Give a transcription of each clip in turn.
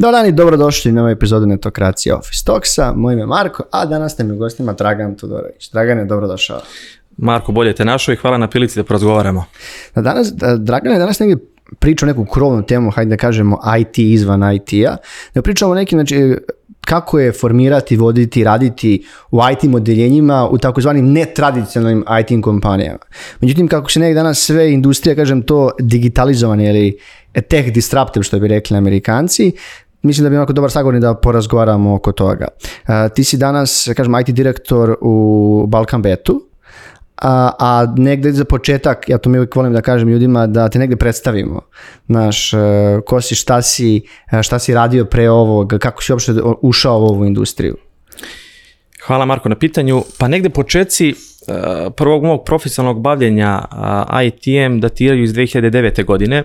Dobar dan i dobrodošli na ovu ovaj Netokracije Office Talksa. Moje ime je Marko, a danas ste mi u gostima Dragan Tudorović. Dragan je dobrodošao. Marko, bolje te našao i hvala na pilici da porazgovaramo. Na danas, Dragan je danas negdje pričao neku krovnu temu, hajde da kažemo IT izvan IT-a. Da pričamo o nekim, znači, kako je formirati, voditi, raditi u IT modeljenjima u takozvanim netradicionalnim IT kompanijama. Međutim, kako se negdje danas sve industrije, kažem to, digitalizovane ili tech disruptive, što bi rekli amerikanci, mislim da bi jako dobar sagovornik da porazgovaramo oko toga. E, ti si danas, kažem, IT direktor u Balkan a, a negde za početak, ja to mi uvijek volim da kažem ljudima, da te negde predstavimo. Znaš, e, ko si, šta si, e, šta si radio pre ovog, kako si uopšte ušao u ovu industriju? Hvala Marko na pitanju. Pa negde počeci prvog mog profesionalnog bavljenja ITM datiraju iz 2009. godine.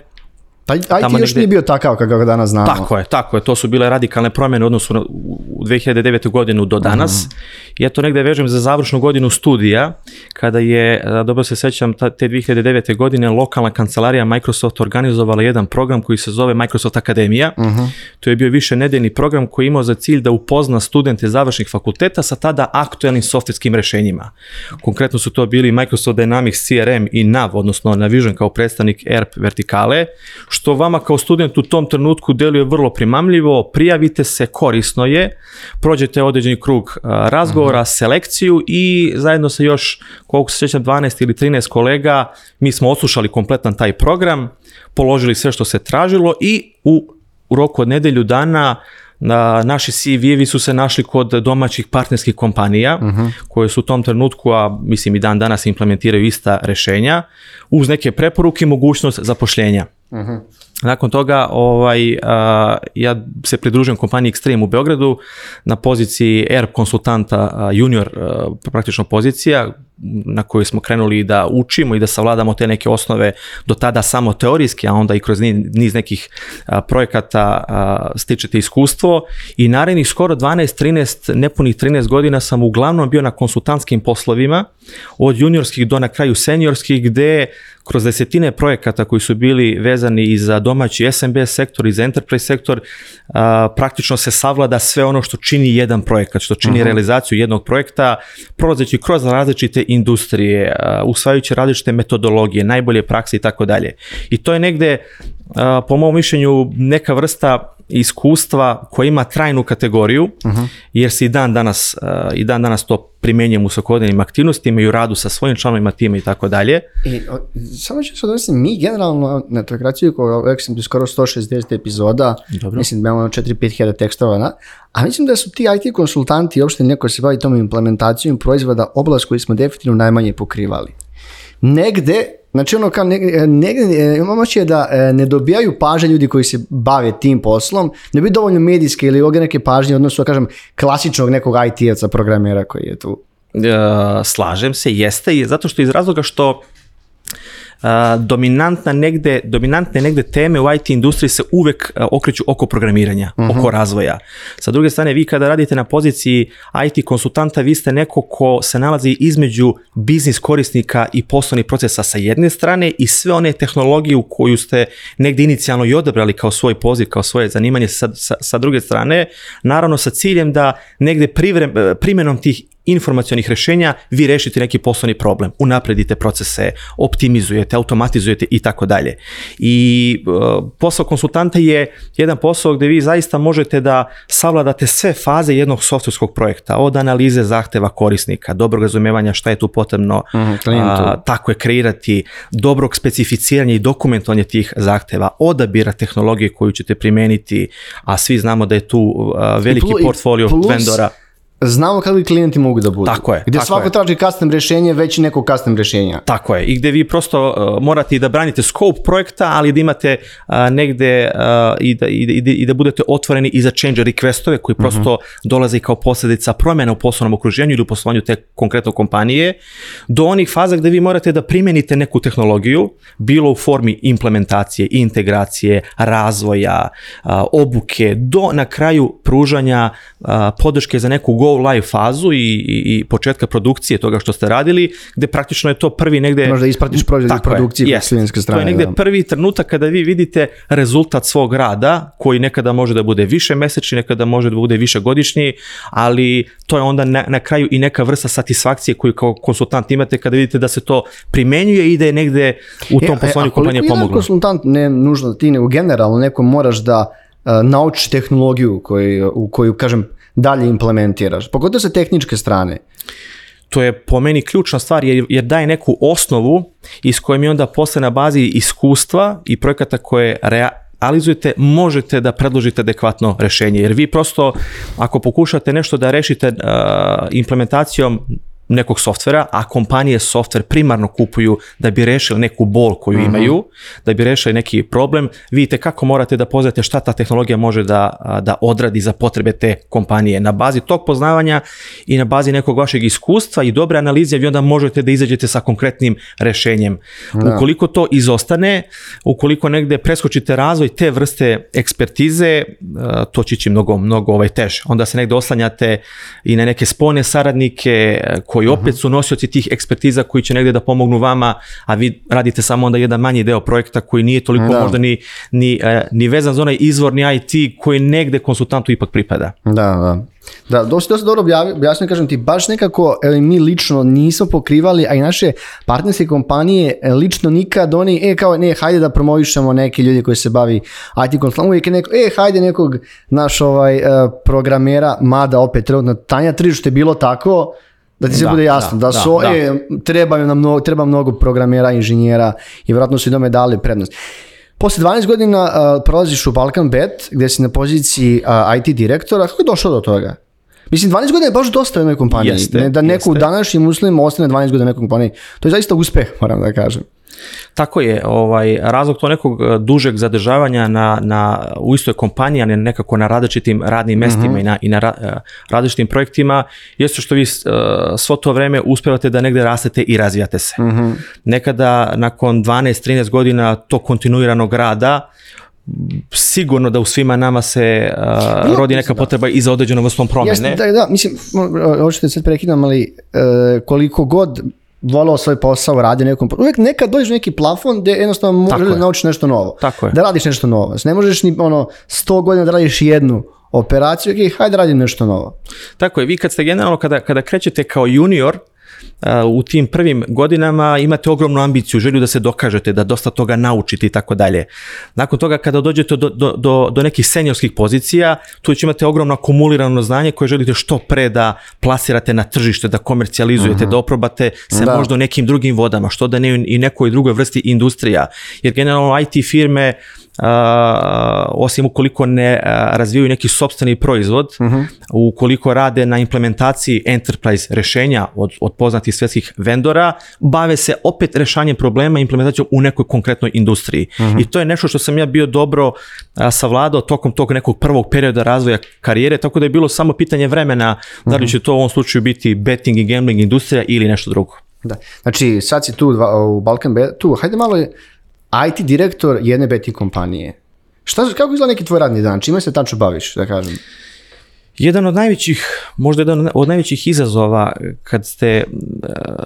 Pa Taj IT još nije bio takav kako ga danas znamo. Tako je, tako je. To su bile radikalne promjene u odnosu u 2009. godinu do danas. Mhm. Ja to negdje vežem za završnu godinu studija, kada je, dobro se sjećam, te 2009. godine lokalna kancelarija Microsoft organizovala jedan program koji se zove Microsoft Akademija. Mhm. To je bio više nedeljni program koji je imao za cilj da upozna studente završnih fakulteta sa tada aktualnim softverskim rješenjima. Konkretno su to bili Microsoft Dynamics CRM i NAV, odnosno Navision kao predstavnik ERP vertikale, što vama kao student u tom trenutku deluje vrlo primamljivo, prijavite se, korisno je, prođete određeni krug razgovora, mhm. selekciju i zajedno se još, koliko se sjećam, 12 ili 13 kolega, mi smo oslušali kompletan taj program, položili sve što se tražilo i u, roku od nedelju dana na, naši CV-evi su se našli kod domaćih partnerskih kompanija mhm. koje su u tom trenutku, a mislim i dan danas implementiraju ista rešenja, uz neke preporuke i mogućnost zapošljenja. Mhm. Nakon toga ovaj, ja se pridružujem kompaniji Extreme u Beogradu na poziciji Air konsultanta junior praktično pozicija na kojoj smo krenuli da učimo i da savladamo te neke osnove do tada samo teorijski, a onda i kroz niz nekih projekata stičete iskustvo i narednih skoro 12, 13, nepunih 13 godina sam uglavnom bio na konsultantskim poslovima od juniorskih do na kraju seniorskih gde kroz desetine projekata koji su bili vezani i za domaći SMB sektor i za enterprise sektor, praktično se savlada sve ono što čini jedan projekat, što čini mhm. realizaciju jednog projekta, prolazeći kroz različite industrije, usvajajući različite metodologije, najbolje prakse i tako dalje. I to je negde po mom mišljenju neka vrsta iskustva koja ima trajnu kategoriju mhm. jer se i dan danas i dan danas to primjenjujem u svakodnevnim aktivnostima i u radu sa svojim članovima tima i tako dalje. samo ću se odnositi, mi generalno na trakraciju koja je sam skoro 160 epizoda, mislim da imamo 4-5 ono hiljada tekstova, na, a mislim da su ti IT konsultanti i uopšte neko se bavi tom implementacijom proizvoda oblast koju smo definitivno najmanje pokrivali negde, znači ono kao negde, e, e, imamo da e, ne dobijaju pažnje ljudi koji se bave tim poslom, ne bi dovoljno medijske ili ovdje neke pažnje odnosno, kažem, klasičnog nekog IT-evca programera koji je tu. slažem se, jeste, zato što iz razloga što dominantna negde, dominantne negde teme u IT industriji se uvek okreću oko programiranja, mhm. oko razvoja. Sa druge strane, vi kada radite na poziciji IT konsultanta, vi ste neko ko se nalazi između biznis korisnika i poslovnih procesa sa jedne strane i sve one tehnologije u koju ste negde inicijalno i odabrali kao svoj poziv, kao svoje zanimanje sa, sa, druge strane, naravno sa ciljem da negde primjenom tih informacionih rješenja vi rešite neki poslovni problem, unapredite procese, optimizujete, automatizujete i tako dalje. I e, posao konsultanta je jedan posao gdje vi zaista možete da savladate sve faze jednog softverskog projekta, od analize zahteva korisnika, dobrog razumevanja šta je tu potrebno, mhm, tako je kreirati, dobrog specificiranja i dokumentovanja tih zahteva, odabira tehnologije koju ćete primijeniti, a svi znamo da je tu e, veliki portfolio vendora znamo kakvi klijenti mogu da budu. Tako je. Gdje svako traži custom rješenje, već neko custom rješenja. Tako je. I gdje vi prosto uh, morate i da branite scope projekta, ali da imate uh, negdje uh, i, da, i, da, budete otvoreni i za change requestove koji prosto mhm. dolaze kao posljedica promjena u poslovnom okruženju ili u poslovanju te konkretno kompanije, do onih faza gdje vi morate da primenite neku tehnologiju, bilo u formi implementacije, integracije, razvoja, uh, obuke, do na kraju pružanja podrške za neku go u live fazu i, i, početka produkcije toga što ste radili, gde praktično je to prvi negde... Možda ispratiš proizvod produkcije je, strane. To je negde prvi trenutak kada vi vidite rezultat svog rada, koji nekada može da bude više mesečni, nekada može da bude više godišnji, ali to je onda na, na kraju i neka vrsta satisfakcije koju kao konsultant imate kada vidite da se to primenjuje i da je negde u tom e, e, kompanije pomoglo. konsultant, ne nužno ti, nego generalno neko moraš da uh, e, nauči tehnologiju u koju, kažem, dalje implementiraš, pogotovo sa tehničke strane. To je po meni ključna stvar jer, jer daje neku osnovu iz koje mi onda posle na bazi iskustva i projekata koje realizujete, možete da predložite adekvatno rešenje. Jer vi prosto, ako pokušate nešto da rešite implementacijom nekog softvera, a kompanije softver primarno kupuju da bi rešili neku bol koju mhm. imaju, da bi rešili neki problem, vidite kako morate da poznate šta ta tehnologija može da, da odradi za potrebe te kompanije. Na bazi tog poznavanja i na bazi nekog vašeg iskustva i dobre analize vi onda možete da izađete sa konkretnim rešenjem. Ukoliko to izostane, ukoliko negde preskočite razvoj te vrste ekspertize, to će ići mnogo, mnogo ovaj teže. Onda se negde oslanjate i na neke spone saradnike, koji mhm. opet su nosioci tih ekspertiza koji će negdje da pomognu vama, a vi radite samo onda jedan manji deo projekta koji nije toliko da. možda ni, ni, e, vezan za onaj izvorni IT koji negdje konsultantu ipak pripada. Da, da. Da, dosta, dosta dobro objasnio, kažem ti, baš nekako ali mi lično nismo pokrivali, a i naše partnerske kompanije lično nikad oni, e kao, ne, hajde da promovišemo neke ljudi koji se bavi IT konsultantom, uvijek je neko, e, hajde nekog naš ovaj, e, programera, mada opet trenutno Tanja tržište je bilo tako, da ti se da, bude jasno, da, su, da. treba, nam mnogo, treba mnogo programera, inženjera i vjerojatno su i dome dali prednost. Poslije 12 godina uh, prolaziš u Balkan Bet, gdje si na poziciji uh, IT direktora. Kako je došao do toga? Mislim, 12 godina je baš dosta u jednoj kompaniji. da neko jeste. u današnjim uslovima ostane 12 godina u kompaniji. To je zaista uspeh, moram da kažem. Tako je, ovaj, razlog to nekog e, dužeg zadržavanja na, na, u istoj kompaniji, ali nekako na različitim radnim mestima mhm. i na, na e, različitim projektima, jeste što vi e, svo to vreme uspevate da negde rastete i razvijate se. Mhm. Nekada nakon 12-13 godina to kontinuiranog rada, sigurno da u svima nama se uh, rodi neka potreba i za određenom vrstom promene. da, da, mislim, hoćete se prekidam, ali koliko god volao svoj posao, radio nekom, uvijek nekad dođeš neki plafon gdje jednostavno možeš da naučiš nešto novo. Tako Da radiš nešto novo. Znači, ne možeš ni ono 100 godina da radiš jednu operaciju ok, hajde radim nešto novo. Tako je, vi kad ste generalno, kada, kada krećete kao junior, u tim prvim godinama imate ogromnu ambiciju, želju da se dokažete, da dosta toga naučite i tako dalje. Nakon toga kada dođete do, do, do, do nekih seniorskih pozicija, tu će imate ogromno akumulirano znanje koje želite što pre da plasirate na tržište, da komercijalizujete, mhm. da oprobate se možda nekim drugim vodama, što da ne i nekoj drugoj vrsti industrija. Jer generalno IT firme Uh, osim ukoliko ne uh, razvijaju neki sobstveni proizvod, mhm. ukoliko rade na implementaciji enterprise rešenja od, od poznatih velikih svjetskih vendora bave se opet rešanjem problema i implementacijom u nekoj konkretnoj industriji. Mhm. I to je nešto što sam ja bio dobro savladao tokom tog nekog prvog perioda razvoja karijere, tako da je bilo samo pitanje vremena da li mhm. će to u ovom slučaju biti betting i gambling industrija ili nešto drugo. Da. Znači, sad si tu u Balkan tu, hajde malo IT direktor jedne betting kompanije. Šta, kako izgleda neki tvoj radni dan? Čime se tačno baviš, da kažem? Jedan od najvećih, možda jedan od najvećih izazova kad ste e,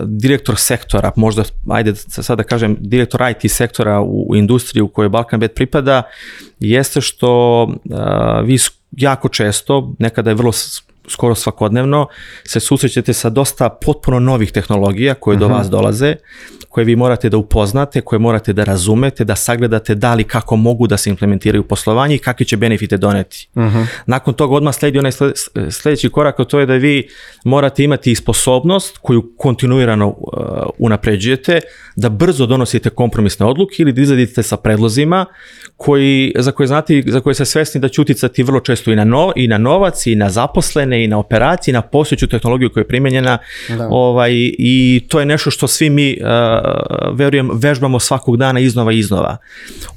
direktor sektora, možda, ajde da kažem, direktor IT sektora u, industriji u kojoj Balkanbet pripada, jeste što e, vi jako često, nekada je vrlo skoro svakodnevno se susrećete sa dosta potpuno novih tehnologija koje do mhm. vas dolaze, koje vi morate da upoznate, koje morate da razumete, da sagledate da li kako mogu da se implementiraju u poslovanje i kakve će benefite doneti. Mhm. Nakon toga odmah sledi onaj sljedeći korak, a to je da vi morate imati i sposobnost koju kontinuirano uh, unapređujete, da brzo donosite kompromisne odluke ili da izadite sa predlozima koji, za koje znate za koje ste svesni da će uticati vrlo često i na, no, i na novac i na zaposlene i na operaciji, na postojeću tehnologiju koja je primijenjena ovaj, i to je nešto što svi mi, uh, vežbamo svakog dana iznova i iznova.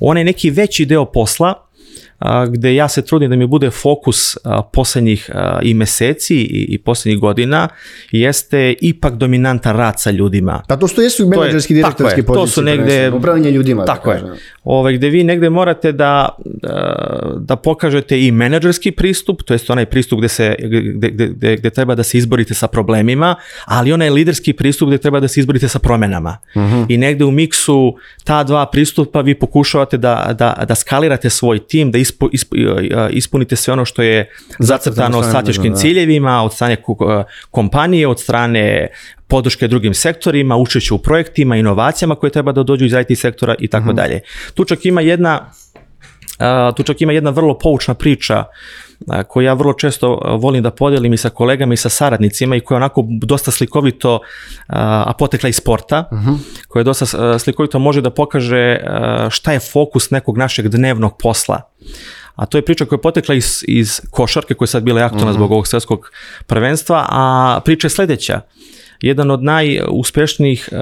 Onaj neki veći deo posla gdje ja se trudim da mi bude fokus posljednjih i meseci i, i godina jeste ipak dominanta rad sa ljudima. Pa to što jesu menadžerski je, direktorski pozicije. To su Upravljanje ljudima. Tako je. Ove, gde vi negde morate da, da pokažete i menadžerski pristup, to jest onaj pristup gde, se, gde, treba da se izborite sa problemima, ali onaj liderski pristup gde treba da se izborite sa promenama. Mhm. I negde u miksu ta dva pristupa vi pokušavate da, da, da skalirate svoj tim, da ispunite sve ono što je zacrtano strateškim ciljevima od strane kompanije, od strane podrške drugim sektorima, učeću u projektima, inovacijama koje treba da dođu iz IT sektora i tako mhm. dalje. Tu ima jedna tu čak ima jedna vrlo poučna priča koju ja vrlo često volim da podijelim i sa kolegama i sa saradnicima i koja je onako dosta slikovito, a potekla iz sporta, uh koja je dosta slikovito može da pokaže šta je fokus nekog našeg dnevnog posla. A to je priča koja je potekla iz, iz košarke koja je sad bila aktualna mhm. zbog ovog svjetskog prvenstva, a priča je sljedeća jedan od najuspješnijih e,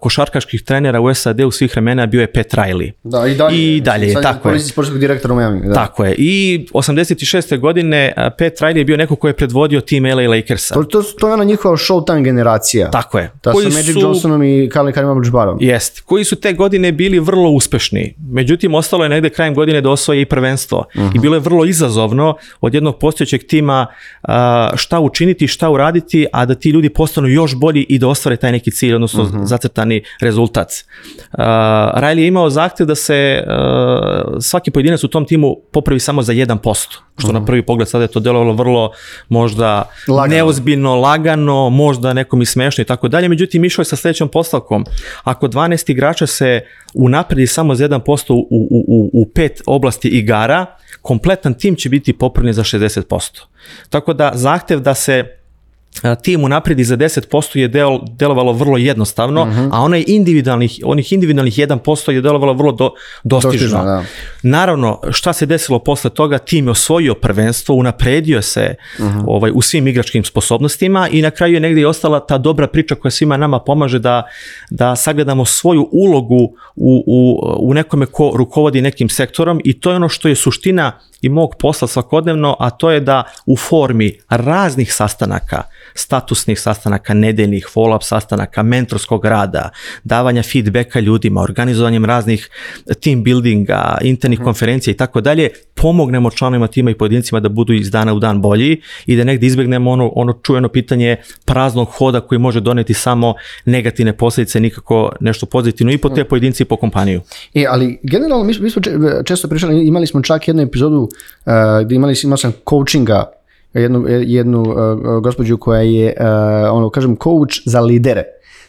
košarkaških trenera u SAD-u svih vremena bio je Pet Riley. Da, i dalje. I dalje, tako je. direktora Tako je. I 86. godine e, pet Riley je bio neko koji je predvodio tim LA Lakersa. To, to, je ona njihova showtime generacija. Tako je. koji Magic su, Johnsonom i Jest. Koji su te godine bili vrlo uspešni. Međutim, ostalo je negde krajem godine da osvoje i prvenstvo. I mhm. bilo je vrlo izazovno od jednog postojećeg tima e, šta učiniti, šta uraditi, a da ti ljudi postanu još bolji i da ostvare taj neki cilj, odnosno mhm. zacrtani rezultat. Uh, je imao zahtjev da se uh, svaki pojedinac u tom timu popravi samo za 1%, što mhm. na prvi pogled sada je to djelovalo vrlo možda lagano. neozbiljno, lagano, možda nekom i smešno i tako dalje. Međutim, išao je sa sljedećom postavkom. Ako 12 igrača se unapredi samo za 1% u, u, u, u pet oblasti igara, kompletan tim će biti popravljen za 60%. Tako da zahtjev da se tim unaprijed i za 10% je del, delovalo vrlo jednostavno, mhm. a onaj individualnih, onih individualnih 1% je delovalo vrlo do, dostižno. Naravno, šta se desilo posle toga, tim je osvojio prvenstvo, unapredio se mhm. ovaj, u svim igračkim sposobnostima i na kraju je negdje i ostala ta dobra priča koja svima nama pomaže da, da sagledamo svoju ulogu u, u, u nekome ko rukovodi nekim sektorom i to je ono što je suština i mog posla svakodnevno, a to je da u formi raznih sastanaka, statusnih sastanaka, nedeljnih follow-up sastanaka, mentorskog rada, davanja feedbacka ljudima, organizovanjem raznih team buildinga, internih mhm. konferencija i tako dalje, pomognemo članovima tima i pojedincima da budu iz dana u dan bolji i da negdje izbjegnemo ono, ono čujeno pitanje praznog hoda koji može doneti samo negativne posljedice, nikako nešto pozitivno i po te mhm. pojedinci i po kompaniju. E, ali generalno mi smo često pričali, imali smo čak jednu epizodu uh, imali, imao sam coachinga, jednu, jednu eh, gospođu koja je, eh, ono, kažem, coach za lidere.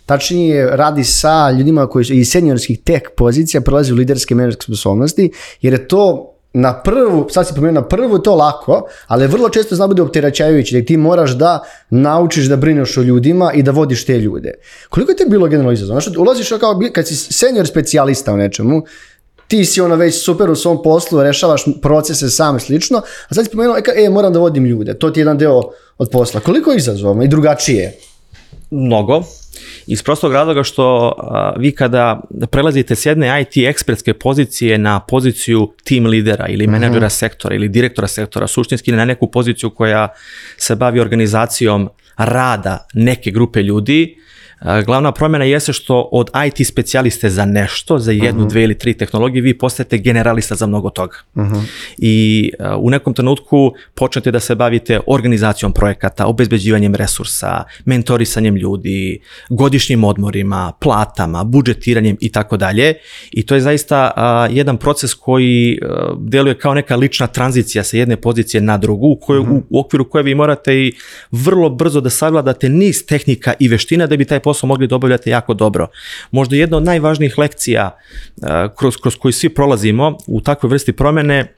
Tačnije radi sa ljudima koji su iz seniorskih tech pozicija prelazi u liderske menadžerske sposobnosti, jer je to na prvu, sad si pomenuo na prvu to lako, ali vrlo često zna bude opterećajući, jer ti moraš da naučiš da brineš o ljudima i da vodiš te ljude. Koliko je te bilo generalno izazovno? Znači, ulaziš kao kad si senior specijalista u nečemu, ti si ono već super u svom poslu, rešavaš procese sam slično, a sad si pomenuo, e, e, moram da vodim ljude, to ti je jedan deo od posla. Koliko je i drugačije? Mnogo. Iz prostog razloga što vi kada prelazite s jedne IT ekspertske pozicije na poziciju team lidera ili mhm. menadžera sektora ili direktora sektora, suštinski na neku poziciju koja se bavi organizacijom rada neke grupe ljudi, Glavna promjena jeste što od IT specijaliste za nešto, za jednu, uh dve ili tri tehnologije, vi postajete generalista za mnogo toga. Mhm. I u nekom trenutku počnete da se bavite organizacijom projekata, obezbeđivanjem resursa, mentorisanjem ljudi, godišnjim odmorima, platama, budžetiranjem i tako dalje. I to je zaista jedan proces koji deluje kao neka lična tranzicija sa jedne pozicije na drugu, u, kojoj, mhm. u okviru koje vi morate i vrlo brzo da savladate niz tehnika i veština da bi taj posao mogli dobavljati jako dobro. Možda jedna od najvažnijih lekcija e, kroz, kroz koju svi prolazimo u takvoj vrsti promjene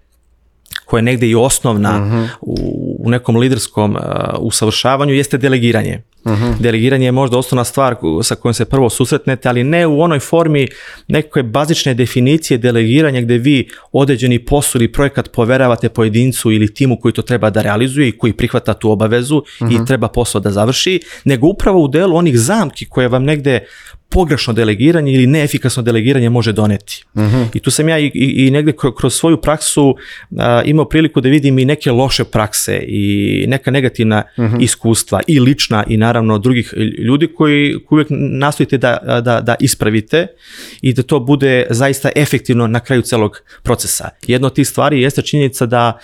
koja je negde i osnovna mhm. u, nekom liderskom e, usavršavanju jeste delegiranje. Mhm. Delegiranje je možda osnovna stvar sa kojom se prvo susretnete, ali ne u onoj formi nekakve bazične definicije delegiranja gdje vi određeni posao ili projekat poveravate pojedincu ili timu koji to treba da realizuje i koji prihvata tu obavezu i mhm. treba posao da završi, nego upravo u delu onih zamki koje vam negde pogrešno delegiranje ili neefikasno delegiranje može doneti. Mhm. I tu sam ja i, i negdje kroz svoju praksu imao priliku da vidim i neke loše prakse i neka negativna mhm. iskustva i lična i naravno drugih ljudi koji, uvijek nastojite da, da, da ispravite i da to bude zaista efektivno na kraju celog procesa. Jedna od tih stvari jeste činjenica da,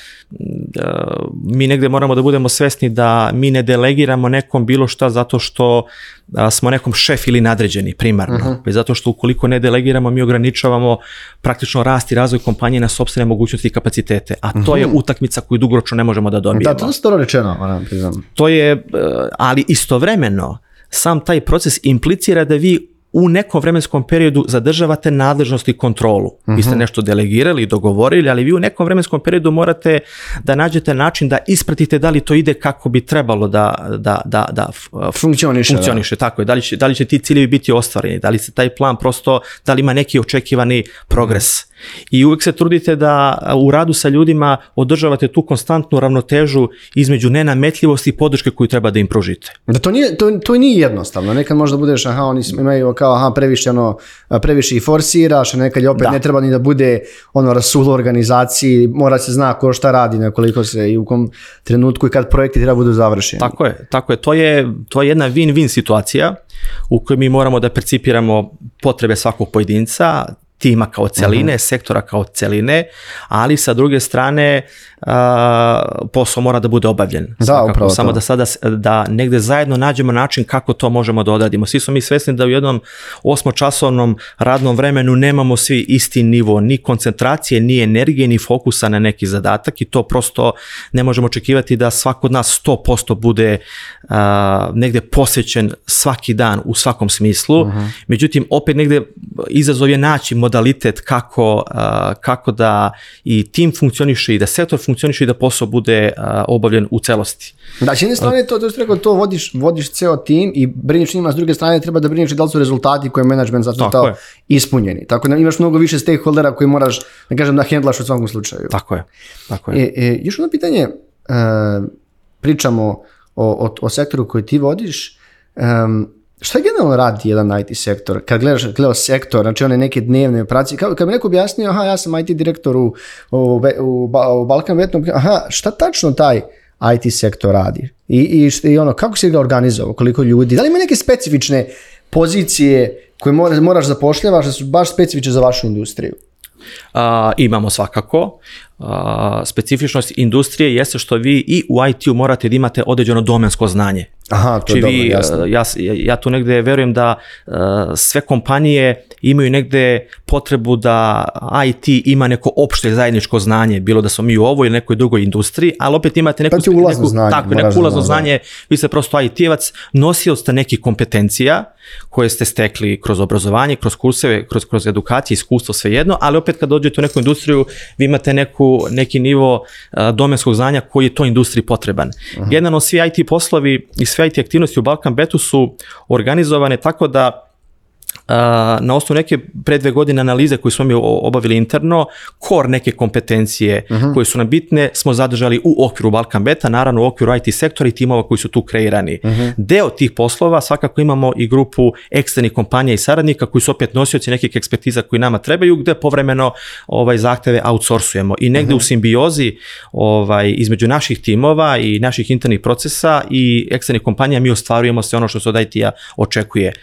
mi negdje moramo da budemo svesni da mi ne delegiramo nekom bilo šta zato što da smo nekom šef ili nadređeni primarno, uh zato što ukoliko ne delegiramo mi ograničavamo praktično rast i razvoj kompanije na sobstvene mogućnosti i kapacitete, a to je mhm. utakmica koju dugoročno ne možemo da dobijemo. Da, to je stvarno rečeno, To je, e, ali istovremeno sam taj proces implicira da vi u nekom vremenskom periodu zadržavate nadležnost i kontrolu. uh Vi ste mhm. nešto delegirali i dogovorili, ali vi u nekom vremenskom periodu morate da nađete način da ispratite da li to ide kako bi trebalo da, da, da, da funkcioniše. funkcioniše da. Tako je. Da li, će, da li će ti ciljevi biti ostvareni, da li se taj plan prosto, da li ima neki očekivani progres. I uvijek se trudite da u radu sa ljudima održavate tu konstantnu ravnotežu između nenametljivosti i podrške koju treba da im pružite. Da to nije, to, to nije jednostavno. Nekad možda budeš, aha, oni imaju kao, aha, previše, ono, previše i forsiraš, a nekad je opet ne treba ni da bude ono rasulo organizaciji, mora se zna ko šta radi, na koliko se i u kom trenutku i kad projekti treba budu završeni. Tako je, tako je. To je, to je jedna win-win situacija u kojoj mi moramo da percipiramo potrebe svakog pojedinca, tima kao celine, mhm. sektora kao celine, ali sa druge strane a, posao mora da bude obavljen. Da, upravo Samo da sada da negde zajedno nađemo način kako to možemo da odradimo. Svi smo mi svjesni da u jednom osmočasovnom radnom vremenu nemamo svi isti nivo ni koncentracije, ni energije, ni fokusa na neki zadatak i to prosto ne možemo očekivati da svako od nas 100% bude negdje negde posvećen svaki dan u svakom smislu. Mhm. Međutim, opet negde izazov je naći modalitet kako, kako da i tim funkcioniše i da sektor funkcioniše funkcioniš i da posao bude obavljen u celosti. Da, s jedne strane to, to, to vodiš, vodiš ceo tim i briniš njima, s druge strane treba da brineš i da li su rezultati koje je management zacrtao ispunjeni. Tako da imaš mnogo više stakeholdera koji moraš, da kažem, da hendlaš u svakom slučaju. Tako je. Tako je. E, e, još jedno pitanje, e, pričamo o, o, o sektoru koji ti vodiš, Šta generalno radi jedan IT sektor? Kad gledaš, sektor, znači one neke dnevne operacije, kao, kad bi neko objasnio, aha, ja sam IT direktor u, u, Balkan Vetnom, aha, šta tačno taj IT sektor radi? I, i, i ono, kako se ga organizovao, koliko ljudi, da li ima neke specifične pozicije koje moraš, moraš zapošljavaš, da su baš specifične za vašu industriju? imamo svakako. A, specifičnost industrije jeste što vi i u IT-u morate da imate određeno domensko znanje. Aha, to je znači, dobro, e, jasno. Ja, ja tu negdje vjerujem da e, sve kompanije imaju negdje potrebu da IT ima neko opšte zajedničko znanje, bilo da smo mi u ovoj ili nekoj drugoj industriji, ali opet imate pa neko, ulazno znanje, tako, neko ulazno znanje, vi ste prosto IT-evac, nosio ste nekih kompetencija koje ste stekli kroz obrazovanje, kroz kurseve, kroz, kroz edukaciju, iskustvo, sve jedno, ali opet kad dođete u neku industriju, vi imate neku, neki nivo uh, domenskog znanja koji je toj industriji potreban. Jedan svi IT poslovi i sve IT aktivnosti u Balkan Betu su organizovane tako da na osnovu neke pre dve godine analize koju smo mi obavili interno, kor neke kompetencije mhm. koje su nam bitne smo zadržali u okviru Balkan Beta, naravno u okviru IT sektora i timova koji su tu kreirani. Uh Deo tih poslova svakako imamo i grupu eksternih kompanija i saradnika koji su opet nosioci nekih ekspertiza koji nama trebaju, gdje povremeno ovaj zahteve outsourcujemo i negdje mhm. u simbiozi ovaj između naših timova i naših internih procesa i eksternih kompanija mi ostvarujemo sve ono što se od IT-a očekuje.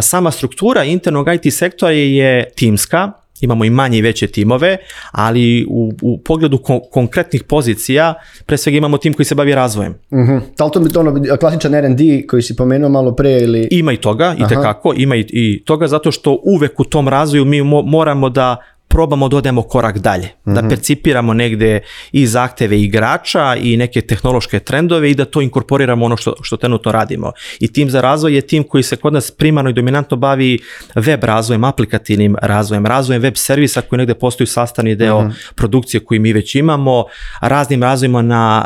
Sama struktura internog IT sektora je timska, imamo i manje i veće timove, ali u, u pogledu konkretnih pozicija, pre svega imamo tim koji se bavi razvojem. Mm-hmm. Da li to bi ono, klasičan R&D koji si pomenuo malo pre ili... Ima i toga, i tekako, ima i, toga, zato što uvek u tom razvoju mi moramo da probamo da odemo korak dalje, da mhm. percipiramo negde i zahteve igrača i neke tehnološke trendove i da to inkorporiramo ono što, što trenutno radimo. I tim za razvoj je tim koji se kod nas primarno i dominantno bavi web razvojem, aplikativnim razvojem, razvojem web servisa koji negde postoji sastavni deo mhm. produkcije koji mi već imamo, raznim razvojima na,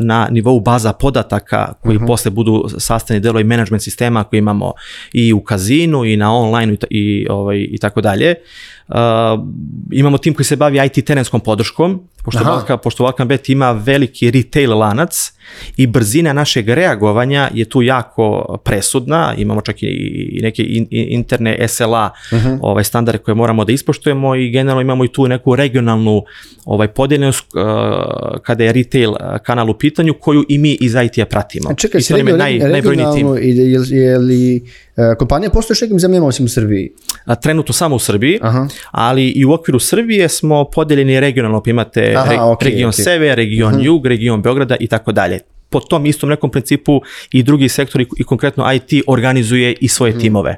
na nivou baza podataka koji mm poslije budu sastavni deo i management sistema koji imamo i u kazinu i na online i, i, ovaj, i tako dalje. Uh, imamo tim koji se bavi IT terenskom podrškom Pošto, Aha. Bet ima veliki retail lanac i brzina našeg reagovanja je tu jako presudna, imamo čak i neke interne SLA mhm. ovaj, standarde koje moramo da ispoštujemo i generalno imamo i tu neku regionalnu ovaj, eh, kada je retail eh, kanal u pitanju koju i mi iz IT-a pratimo. A čekaj, regionalno, tim. je, je, li eh, kompanija postoji u zemljama osim u Srbiji? A, trenutno samo u Srbiji, ali i u okviru Srbije smo podeljeni regionalno, pa imate Aha, region okay. sever, region mhm. jug, region Beograda i tako dalje. Po tom istom nekom principu i drugi sektori i konkretno IT organizuje i svoje mhm. timove.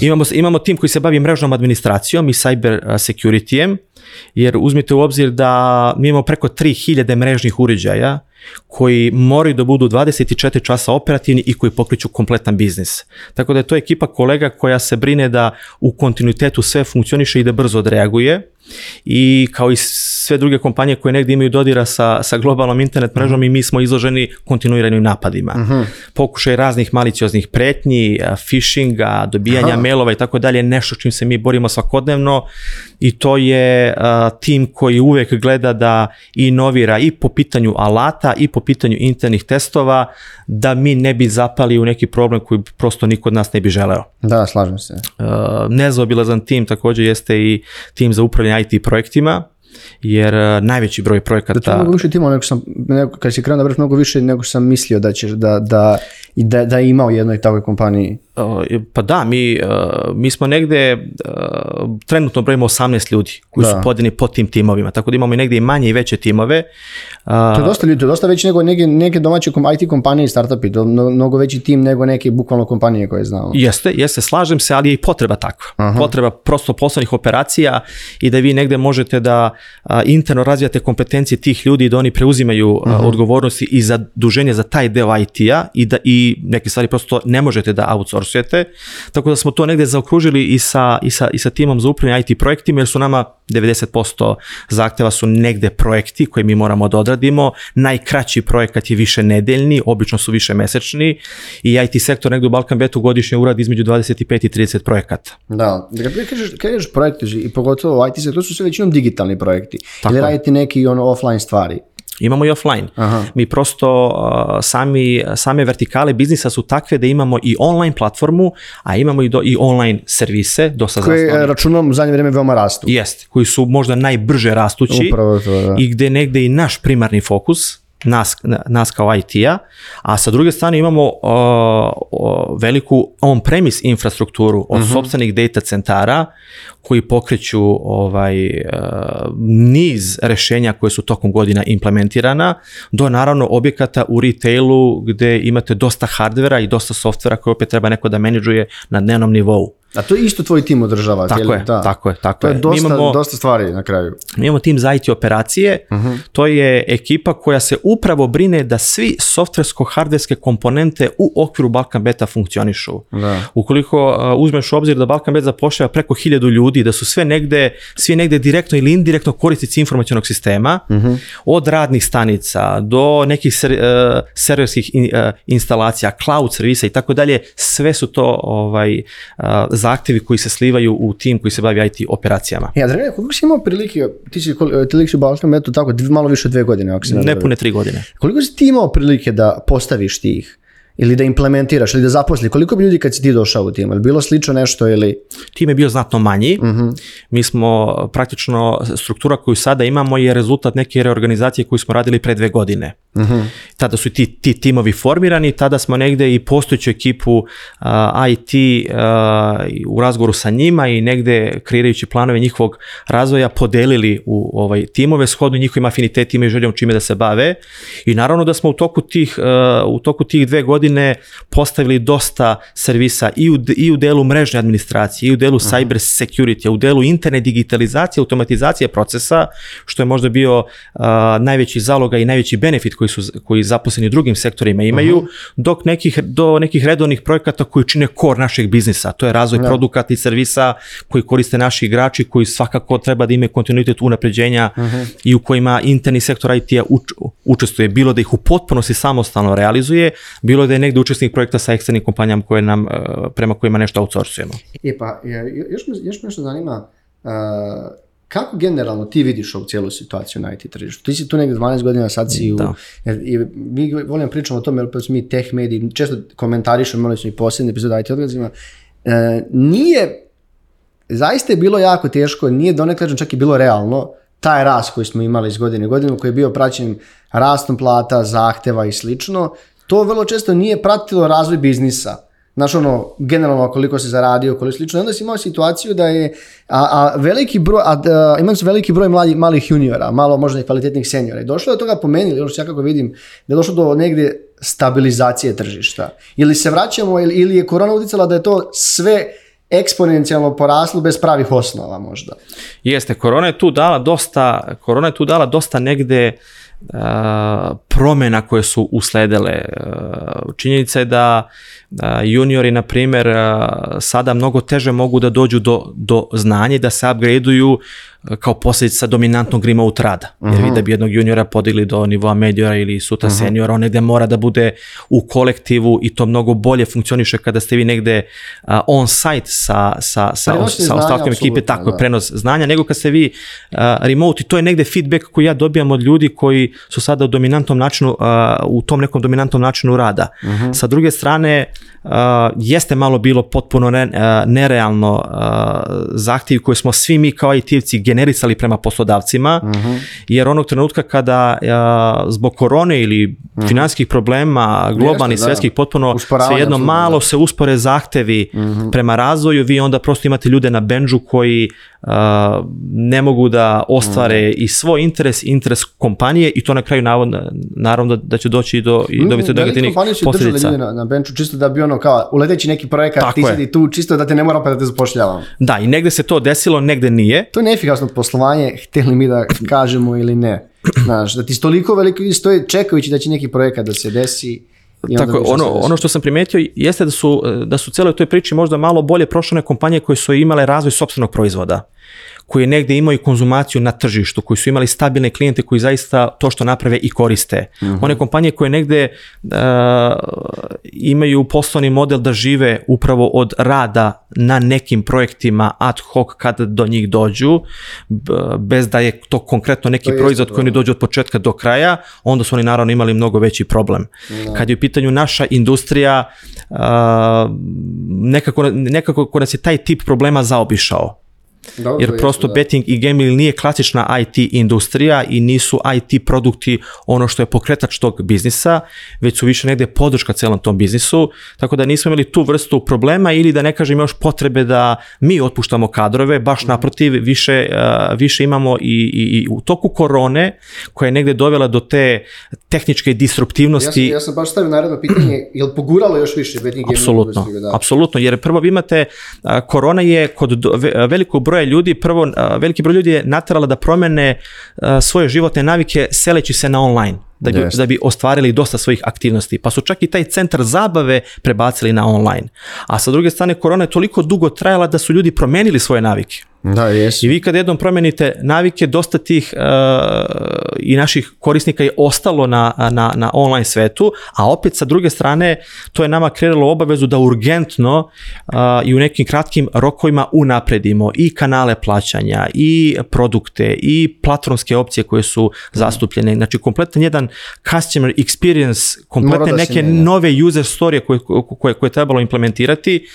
Imamo, imamo tim koji se bavi mrežnom administracijom i cyber securityjem jer uzmite u obzir da mi imamo preko 3000 mrežnih uređaja koji moraju da budu 24 časa operativni i koji pokriću kompletan biznis. Tako da je to ekipa kolega koja se brine da u kontinuitetu sve funkcioniše i da brzo odreaguje i kao i sve druge kompanije koje negdje imaju dodira sa, sa globalnom internet mrežom i mi smo izloženi kontinuiranim napadima. mm Pokušaj raznih malicioznih pretnji, phishinga, dobijanja mailova i tako dalje, nešto čim se mi borimo svakodnevno i to je tim koji uvijek gleda da inovira i po pitanju alata i po pitanju internih testova da mi ne bi zapali u neki problem koji prosto niko od nas ne bi želeo. Da, slažem se. Nezobilazan nezaobilazan tim također jeste i tim za upravljanje IT projektima jer najveći broj projekata... Da, to je više nego sam, kad si krenuo da mnogo više nego sam mislio da ćeš da, da i da, da je imao jednoj takvoj kompaniji? Pa da, mi, e, mi smo negde, e, trenutno brojimo 18 ljudi koji da. su podeni po tim timovima, tako da imamo i negde i manje i veće timove. To je dosta ljudi, je dosta veći nego neke, neke domaće IT kompanije i startupi, to je mnogo veći tim nego neke bukvalno kompanije koje znamo. Jeste, jeste, slažem se, ali je i potreba takva. Potreba prosto poslovnih operacija i da vi negde možete da interno razvijate kompetencije tih ljudi i da oni preuzimaju odgovornosti i zaduženje za taj deo IT-a i da i neki stvari prosto ne možete da outsourcujete. Tako da smo to negde zaokružili i sa, i sa, i sa timom za upravljanje IT projektima, jer su nama 90% zahteva su negde projekti koje mi moramo da odradimo. Najkraći projekat je više nedeljni, obično su više mesečni i IT sektor negde u Balkan Betu godišnje uradi između 25 i 30 projekata. Da, da projekte i pogotovo IT sektor, to su sve većinom digitalni projekti. Tako. Ili radite neki ono offline stvari. Imamo i offline. Mi prosto sami, same vertikale biznisa su takve da imamo i online platformu, a imamo i, do, i online servise. do koji zasnovni. E, računom u zadnje vrijeme veoma rastu. Jest, koji su možda najbrže rastući to, da. i gde i naš primarni fokus, nas, nas kao IT-a, a sa druge strane imamo veliku on-premise infrastrukturu od uh mhm. sobstvenih data centara koji pokreću ovaj e, niz rešenja koje su tokom godina implementirana do naravno objekata u retailu gde imate dosta hardvera i dosta softvera koje opet treba neko da menadžuje na dnevnom nivou. A to je isto tvoj tim održava. Tako je, tako je, tako to je. Dosta, imamo, dosta stvari na kraju. Mi imamo tim za IT operacije, mhm. to je ekipa koja se upravo brine da svi softversko-hardverske komponente u okviru Balkan Beta funkcionišu. Da. Ukoliko e, uzmeš u obzir da Balkan Beta zapošljava preko hiljadu ljudi da su sve negde, svi negde direktno ili indirektno korisnici informacijonog sistema, mhm. od radnih stanica do nekih ser, e, serverskih e, instalacija, cloud servisa i tako dalje, sve su to ovaj, uh, zahtjevi koji se slivaju u tim koji se bavi IT operacijama. Ja, Dragane, koliko si imao prilike, ti si, u eto tako, malo više od dve godine. Ako ne, ne pune tri godine. Koliko si ti imao prilike da postaviš tih ili da implementiraš ili da zaposli. Koliko bi ljudi kad si ti došao u tim? Je bilo slično nešto ili? Tim je bio znatno manji. Uh Mi smo praktično, struktura koju sada imamo je rezultat neke reorganizacije koju smo radili pre dve godine. Mhm. Tada su ti, ti timovi formirani, tada smo negde i postojeću ekipu IT u razgovoru sa njima i negde kreirajući planove njihovog razvoja podelili u ovaj timove shodno njihovim afinitetima i željom čime da se bave. I naravno da smo u toku tih, u toku tih dve godine godine postavili dosta servisa i u, i u delu mrežne administracije, i u delu mhm. cyber security, u delu interne digitalizacije, automatizacije procesa, što je možda bio najveći zaloga i najveći benefit koji su koji zaposleni u drugim sektorima imaju, mhm. dok nekih, do nekih redovnih projekata koji čine kor našeg biznisa, to je razvoj produkata i servisa koji koriste naši igrači, koji svakako treba da imaju kontinuitet unapređenja mhm. i u kojima interni sektor IT-a učestvuje, bilo da ih u potpunosti samostalno realizuje, bilo da je negdje učesnik projekta sa eksternim kompanijama koje nam, e, prema kojima nešto outsourcujemo. E pa, e, još me, još me nešto zanima, e, kako generalno ti vidiš ovu cijelu situaciju na IT tržištu? Ti si tu negdje 12 godina, sad si da. I mi volim pričamo o tome, jer smo mi tech mediji, često komentarišemo, imali smo i posljednji epizod IT odgazima. nije, zaista je bilo jako teško, nije donekle čak i bilo realno, taj rast koji smo imali iz godine u godinu, koji je bio praćen rastom plata, zahteva i slično, to vrlo često nije pratilo razvoj biznisa. Znaš ono, generalno koliko si zaradio, koliko slično. onda si imao situaciju da je, a, a veliki broj, a, a veliki broj mladi, malih juniora, malo možda i kvalitetnih seniora. I došlo je do toga po meni, ono što ja kako vidim, da je došlo do negdje stabilizacije tržišta. Ili se vraćamo, ili, je korona utjecala da je to sve eksponencijalno poraslo bez pravih osnova možda. Jeste, korona je tu dala dosta, korona je tu dala dosta negde uh, promjena koje su usledile. E, činjenica je da e, juniori, na primjer, e, sada mnogo teže mogu da dođu do, do znanja i da se upgradeuju kao posljedica dominantnog remote rada. Jer mhm. vi da bi jednog juniora podigli do nivoa mediora ili suta uh mhm. seniora, on negde mora da bude u kolektivu i to mnogo bolje funkcioniše kada ste vi negde on site sa, sa, sa, ostatkom ekipe, tako je, prenos znanja, nego kad ste vi remote i to je negde feedback koji ja dobijam od ljudi koji su sada u dominantnom načinu, u tom nekom dominantnom načinu rada. Mhm. Sa druge strane, jeste malo bilo potpuno nerealno zahtjevi koji smo svi mi kao IT-evci generisali prema poslodavcima, mhm. jer onog trenutka kada zbog korone ili uh financijskih problema, globalnih, svjetskih, potpuno svejedno malo se uspore zahtjevi prema razvoju, vi onda prosto imate ljude na benžu koji ne mogu da ostvare i svoj interes, interes kompanije i to na kraju naravno da, će doći i do, i mm, do negativnih posljedica. na, na benču čisto da bi ono kao uleteći neki projekat ti sedi tu čisto da te ne mora pa da te zapošljavam. Da i negde se to desilo, negde nije. To je neefikasno poslovanje, htjeli mi da kažemo ili ne. Znaš, da ti stoliko veliko stoje čekajući da će neki projekat da se desi. Tako, ono, ono što sam primetio jeste da su, da su cijeloj toj priči možda malo bolje prošle kompanije koje su imale razvoj sopstvenog proizvoda koji je negdje imao i konzumaciju na tržištu, koji su imali stabilne klijente koji zaista to što naprave i koriste. Mhm. One kompanije koje negdje uh, imaju poslovni model da žive upravo od rada na nekim projektima ad hoc kad do njih dođu, bez da je to konkretno neki proizvod koji oni dođu od početka do kraja, onda su oni naravno imali mnogo veći problem. Kad je u pitanju naša industrija, uh, nekako, nekako nas je taj tip problema zaobišao jer prosto betting i gaming nije klasična IT industrija i nisu IT produkti ono što je pokretač tog biznisa, već su više negde podrška celom tom biznisu, tako da nismo imali tu vrstu problema ili da ne kažem još potrebe da mi otpuštamo kadrove, baš mhm. naprotiv više, više imamo i, i, u toku korone koja je negde dovela do te tehničke disruptivnosti. Ja sam, baš stavio naravno pitanje, je li poguralo još više betting i gambling? Apsolutno, apsolutno, jer prvo vi imate, korona je kod velikog broja broja ljudi, prvo veliki broj ljudi je natrala da promene svoje životne navike seleći se na online. Da bi, da bi ostvarili dosta svojih aktivnosti. Pa su čak i taj centar zabave prebacili na online. A sa druge strane, korona je toliko dugo trajala da su ljudi promenili svoje navike. Da, I vi kad jednom promenite navike, dosta tih uh, i naših korisnika je ostalo na, na, na online svetu, a opet sa druge strane, to je nama kreiralo obavezu da urgentno uh, i u nekim kratkim rokovima unapredimo i kanale plaćanja, i produkte, i platformske opcije koje su zastupljene. Znači, kompletan jedan customer experience, kompletne neke nove user storije koje, koje, je trebalo implementirati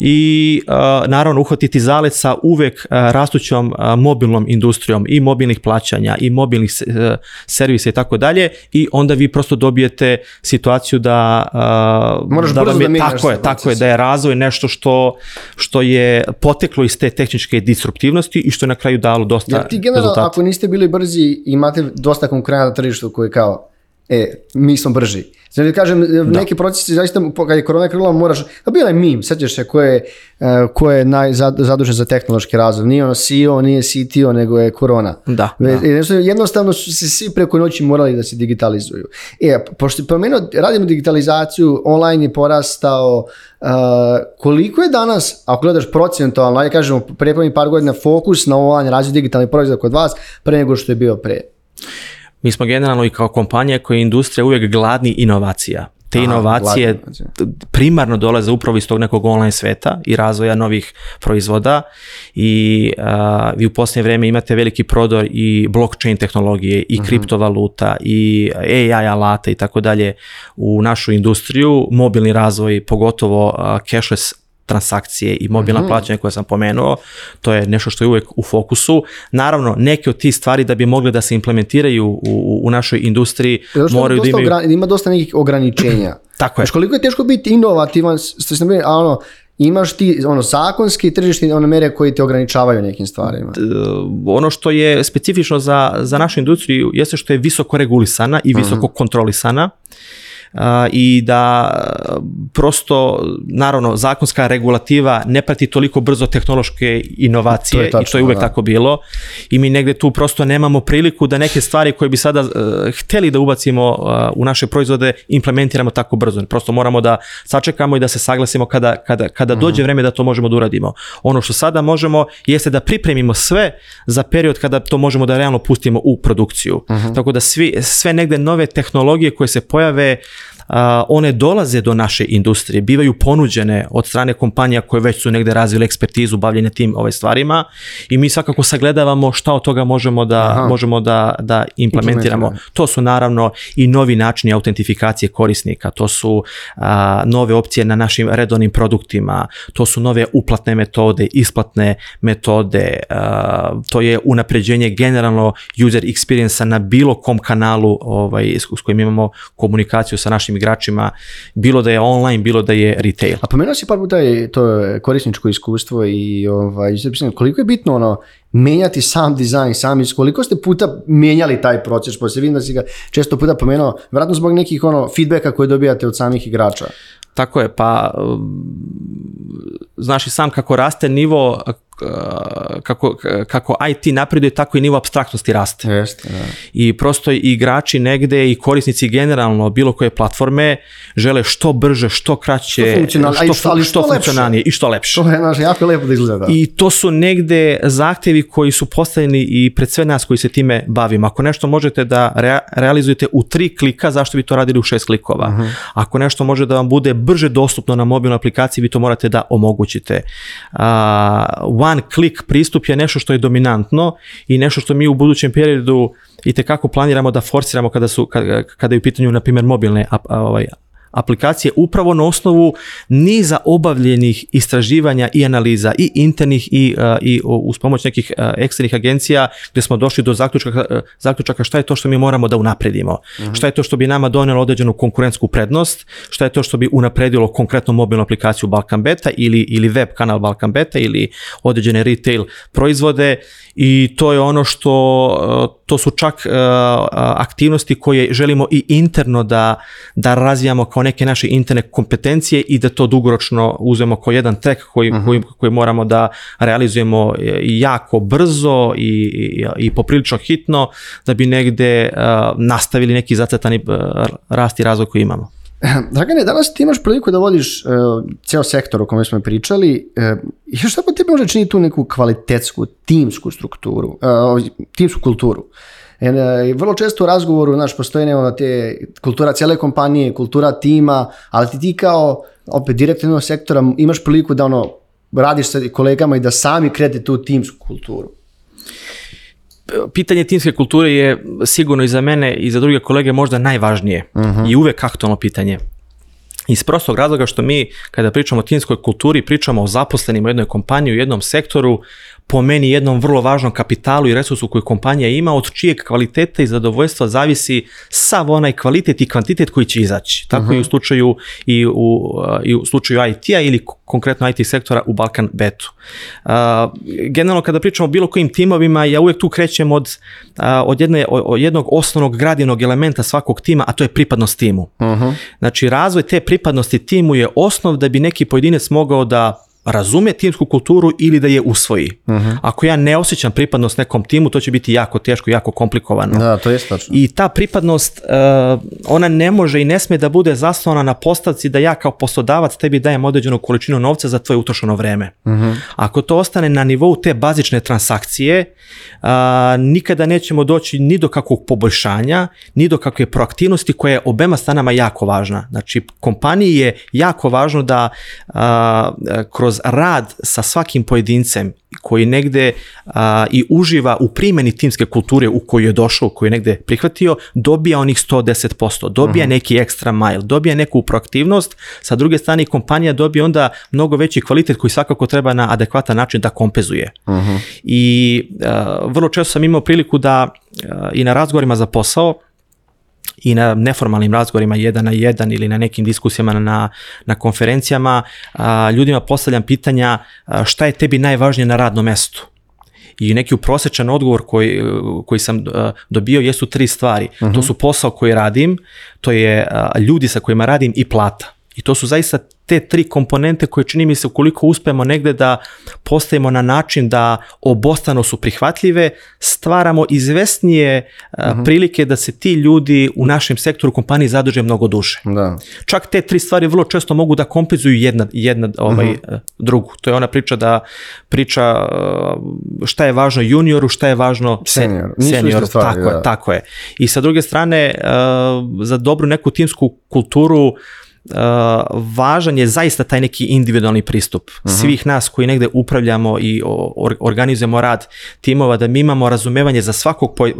i uh, naravno uhvatiti zaleca sa uvek E, rastućom e, mobilnom industrijom i mobilnih plaćanja i mobilnih e, servisa i tako dalje i onda vi prosto dobijete situaciju da Moraš da je, tako je, tako je, da je razvoj nešto što, što je poteklo iz te tehničke disruptivnosti i što je na kraju dalo dosta Ja, ti generalno, ako niste bili brzi, imate dosta konkurenata na tržištu koji kao E, mi smo brži. Znači kažem, neki procesi, zaista kad je korona krila moraš, Da pa bilo je mim, sjećaš se ko je, e, ko zadužen za tehnološki razvoj. Nije ono CEO, nije CTO, nego je korona. Da, Jednostavno su se svi preko noći morali da se digitalizuju. E, pošto je radimo digitalizaciju, online je porastao, e, koliko je danas, ako gledaš procentualno, ajde kažemo, prije par godina fokus na online razvoj digitalnih proizvoda kod vas, pre nego što je bio pre. Mi smo generalno i kao kompanija koja je industrija uvijek gladni inovacija. Te inovacije primarno dolaze upravo iz tog nekog online sveta i razvoja novih proizvoda i vi u posljednje vrijeme imate veliki prodor i blockchain tehnologije i mhm. kriptovaluta i AI alata i tako dalje u našu industriju, mobilni razvoj, pogotovo a, cashless transakcije i mobilna mm-hmm. plaćanja koje sam pomenuo, to je nešto što je uvek u fokusu. Naravno, neke od tih stvari da bi mogle da se implementiraju u, u, našoj industriji moraju da imaju... Ima dosta nekih ograničenja. Tako je. koliko je teško biti inovativan, što sam a ono, imaš ti ono zakonski tržišni one mere koji te ograničavaju nekim stvarima. Ono što je specifično za, za našu industriju jeste što je visoko regulisana i mhm. visoko kontrolisana i da e, prosto, naravno, zakonska regulativa ne prati toliko brzo tehnološke inovacije i to je uvek tako bilo i mi negde tu prosto nemamo priliku da neke stvari koje bi sada e, hteli da ubacimo e, u naše proizvode implementiramo tako brzo. Prosto moramo da sačekamo i da se saglasimo kada, kada, kada dođe mhm. vreme da to možemo da uradimo. Ono što sada možemo jeste da pripremimo sve za period kada to možemo da realno pustimo u produkciju. Mhm. Tako da svi, sve negde nove tehnologije koje se pojave one dolaze do naše industrije, bivaju ponuđene od strane kompanija koje već su negde razvile ekspertizu bavljenja tim ovim ovaj, stvarima i mi svakako sagledavamo šta od toga možemo da, možemo da, da implementiramo. To su naravno i novi načini autentifikacije korisnika, to su nove opcije na našim redovnim produktima, to su nove uplatne metode, isplatne metode, to je unapređenje generalno user experience na bilo kom kanalu ovaj, s kojim imamo komunikaciju sa našim igračima, bilo da je online, bilo da je retail. A pomenuo si par puta i to korisničko iskustvo i ovaj, koliko je bitno ono, menjati sam dizajn, iz koliko ste puta mijenjali taj proces, poslije vidim da si ga često puta pomenuo, vjerojatno zbog nekih ono feedbacka koje dobijate od samih igrača. Tako je, pa um, znaš i sam kako raste nivo Eh, kako, kako IT napreduje, tako i nivo abstraktnosti raste. i da. I prosto igrači negde i korisnici generalno bilo koje platforme žele što brže, što kraće, što, funkcionalnije i što lepše. To je naš jako lepo da izgleda. I to su negde zahtevi koji su postavljeni i pred sve nas koji se time bavimo. Ako nešto možete da realizujete u tri klika, zašto bi to radili u šest klikova? Mhm. Ako nešto može da vam bude brže dostupno na mobilnoj aplikaciji, vi to morate da omogućite. Uh, one click pristup je nešto što je dominantno i nešto što mi u budućem periodu i kako planiramo da forsiramo kada su kada je u pitanju na primjer mobilne ovaj aplikacije upravo na osnovu niza obavljenih istraživanja i analiza i internih i, e, i e, uz pomoć nekih e, eksternih agencija gdje smo došli do zaključaka, zaključaka šta je to što mi moramo da unapredimo, mhm. šta je to što bi nama donijelo određenu konkurentsku prednost, šta je to što bi unaprijedilo konkretno mobilnu aplikaciju Balkan Beta ili, ili web kanal Balkan Beta ili određene retail proizvode i to je ono što, e, to su čak e, aktivnosti koje želimo i interno da, da razvijamo kao neke naše interne kompetencije i da to dugoročno uzmemo kao jedan trek koji, mhm. moramo da realizujemo e, jako brzo i, i, i poprilično hitno da bi negde nastavili neki zacetani rast i razvoj koji imamo. Dragane, danas ti imaš priliku da vodiš uh, ceo sektor o kojem smo pričali. Uh, šta po tebi može činiti tu neku kvalitetsku, timsku strukturu, e, timsku kulturu? En uh, vrlo često u razgovoru, znaš, postoje nema te kultura cele kompanije, kultura tima, ali ti ti kao opet direktor sektora imaš priliku da ono radiš sa kolegama i da sami krete tu timsku kulturu pitanje timske kulture je sigurno i za mene i za druge kolege možda najvažnije mhm. i uvek aktualno pitanje. Iz prostog razloga što mi kada pričamo o timskoj kulturi pričamo o zaposlenima u jednoj kompaniji, u jednom sektoru, po meni jednom vrlo važnom kapitalu i resursu koji kompanija ima, od čijeg kvaliteta i zadovoljstva zavisi sav onaj kvalitet i kvantitet koji će izaći. Tako mhm. i u slučaju i u, i u slučaju IT-a ili konkretno IT sektora u Balkan Betu. Uh, generalno kada pričamo o bilo kojim timovima, ja uvijek tu krećem od, od, jednog osnovnog gradinog elementa svakog tima, a to je pripadnost timu. Mhm. Znači razvoj te pripadnosti timu je osnov da bi neki pojedinac mogao da razume timsku kulturu ili da je usvoji. Mhm. Ako ja ne osjećam pripadnost nekom timu, to će biti jako teško, jako komplikovano. Da, to je I ta pripadnost, e, ona ne može i ne smije da bude zasnovana na postavci da ja kao poslodavac tebi dajem određenu količinu novca za tvoje utrošeno vreme. Mhm. Ako to ostane na nivou te bazične transakcije, e, nikada nećemo doći ni do kakvog poboljšanja, ni do kakve proaktivnosti koja je obema stanama jako važna. Znači, kompaniji je jako važno da e, kroz rad sa svakim pojedincem koji negde i uživa u primjeni timske kulture u koju je došao, koju je negde prihvatio, dobija onih 110%, dobija mhm. neki ekstra mile, dobija neku proaktivnost, sa druge strane kompanija dobija onda mnogo veći kvalitet koji svakako treba na adekvatan način da kompenzuje. Mhm. I vrlo često sam imao priliku da i na razgovorima za posao, i na neformalnim razgovorima jedan na jedan ili na nekim diskusijama na, na konferencijama ljudima postavljam pitanja šta je tebi najvažnije na radnom mestu i neki uprosečan odgovor koji, koji sam dobio jesu tri stvari. To mhm. su posao koji radim, to je ljudi sa kojima radim i plata. I to su zaista te tri komponente koje čini mi se ukoliko uspemo negde da postavimo na način da obostano su prihvatljive, stvaramo izvestnije eh, mhm. prilike da se ti ljudi u našem sektoru kompaniji zadrže mnogo duže. Da. Čak te tri stvari vrlo često mogu da kompenzuju jedna, jedna ovaj, mhm. eh, drugu. To je ona priča da priča eh, šta je važno junioru, šta je važno senioru. tako, je, tako je. I sa druge strane, za dobru neku timsku kulturu važan je zaista taj neki individualni pristup mhm. svih nas koji negde upravljamo i organizujemo rad timova da mi imamo razumevanje za svakog e,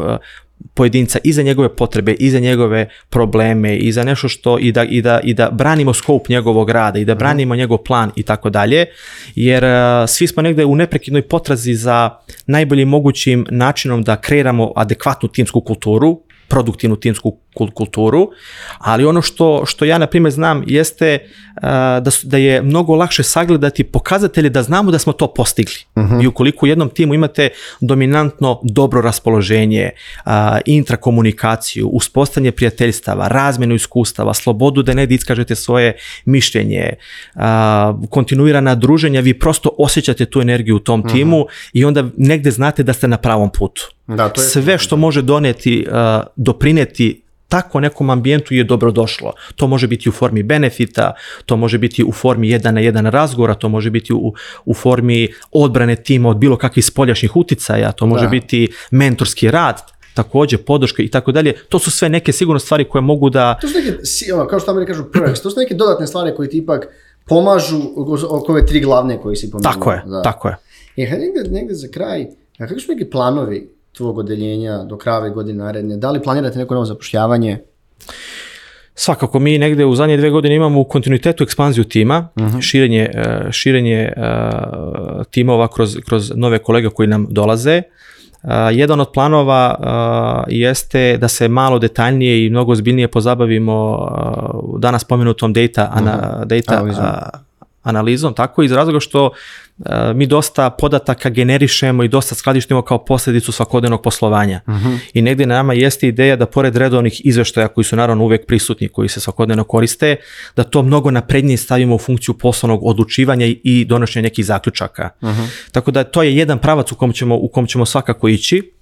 pojedinca i za njegove potrebe i za njegove probleme i za nešto što i da, i da, i da branimo skup njegovog rada i da mhm. branimo njegov plan i tako dalje jer e, svi smo negdje u neprekidnoj potrazi za najboljim mogućim načinom da kreiramo adekvatnu timsku kulturu produktivnu timsku kulturu, ali ono što, što ja na primjer znam jeste eh, da, da je mnogo lakše sagledati pokazatelje da znamo da smo to postigli. Mhm. I ukoliko u jednom timu imate dominantno dobro raspoloženje, eh, intrakomunikaciju, uspostavljanje prijateljstava, razmjenu iskustava, slobodu da ne iskažete svoje mišljenje, eh, kontinuirana druženja, vi prosto osjećate tu energiju u tom mhm. timu i onda negde znate da ste na pravom putu. Da, to je... Sve što može doneti, doprineti tako nekom ambijentu je dobrodošlo. To može biti u formi benefita, to može biti u formi jedan na jedan razgovora, to može biti u, formi odbrane tima od bilo kakvih spoljašnjih uticaja, to može biti mentorski rad, također podrška i tako dalje. To su sve neke sigurno stvari koje mogu da... To su neke, ono, kao što Ameri kažu, to su neke dodatne stvari koje ti ipak pomažu oko ove tri glavne koje si pomenuo. Tako je, tako je. E, za kraj, kako su neki planovi tvog odeljenja do krave godine naredne? Da li planirate neko novo zapošljavanje? Svakako, mi negde u zadnje dve godine imamo u kontinuitetu ekspanziju tima, mhm. širenje, e, širenje e, timova kroz, kroz nove kolege koji nam dolaze. E, jedan od planova jeste da se malo detaljnije i mnogo zbiljnije pozabavimo danas pomenutom data, -huh. Mhm. data analizom, tako iz razloga što e, mi dosta podataka generišemo i dosta skladištimo kao posljedicu svakodnevnog poslovanja. Mhm. I negdje na nama jeste ideja da pored redovnih izveštaja koji su naravno uvijek prisutni, koji se svakodnevno koriste, da to mnogo naprednije stavimo u funkciju poslovnog odlučivanja i donošenja nekih zaključaka. Mhm. Tako da to je jedan pravac u kom ćemo, u kom ćemo svakako ići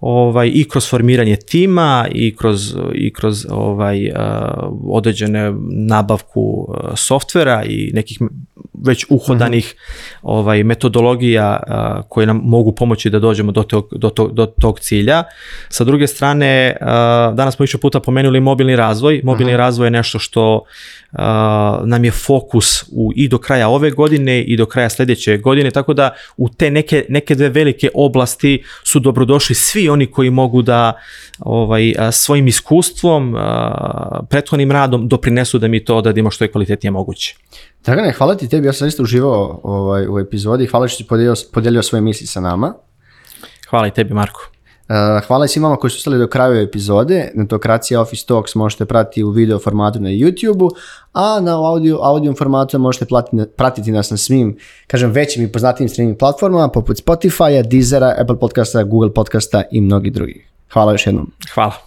ovaj, i kroz formiranje tima i kroz, i kroz ovaj, e, određene nabavku e, softvera i nekih već uhodanih mhm. ovaj, metodologija e, koje nam mogu pomoći da dođemo do tog, do, do tog cilja. Sa druge strane, danas smo više puta pomenuli mobilni razvoj. Mobilni mhm. razvoj je nešto što nam je fokus u, i do kraja ove godine i do kraja sljedeće godine, tako da u te neke, neke dve velike oblasti su dobrodošli došli svi oni koji mogu da ovaj, svojim iskustvom, prethodnim radom doprinesu da mi to odradimo što je kvalitetnije moguće. Dragane, hvala ti tebi, ja sam isto uživao ovaj, u epizodi, hvala što si podelio, svoje misli sa nama. Hvala i tebi Marko. Eh, hvala i svima koji su ostali do kraja epizode. Netokracija Office Talks možete pratiti u video formatu na YouTube-u, a na audio, audio formatu možete pratiti nas na svim, kažem, većim i poznatijim streaming platformama poput Spotify-a, Deezera, Apple podcasta, Google podcasta i mnogi drugih. Hvala još jednom. Hvala.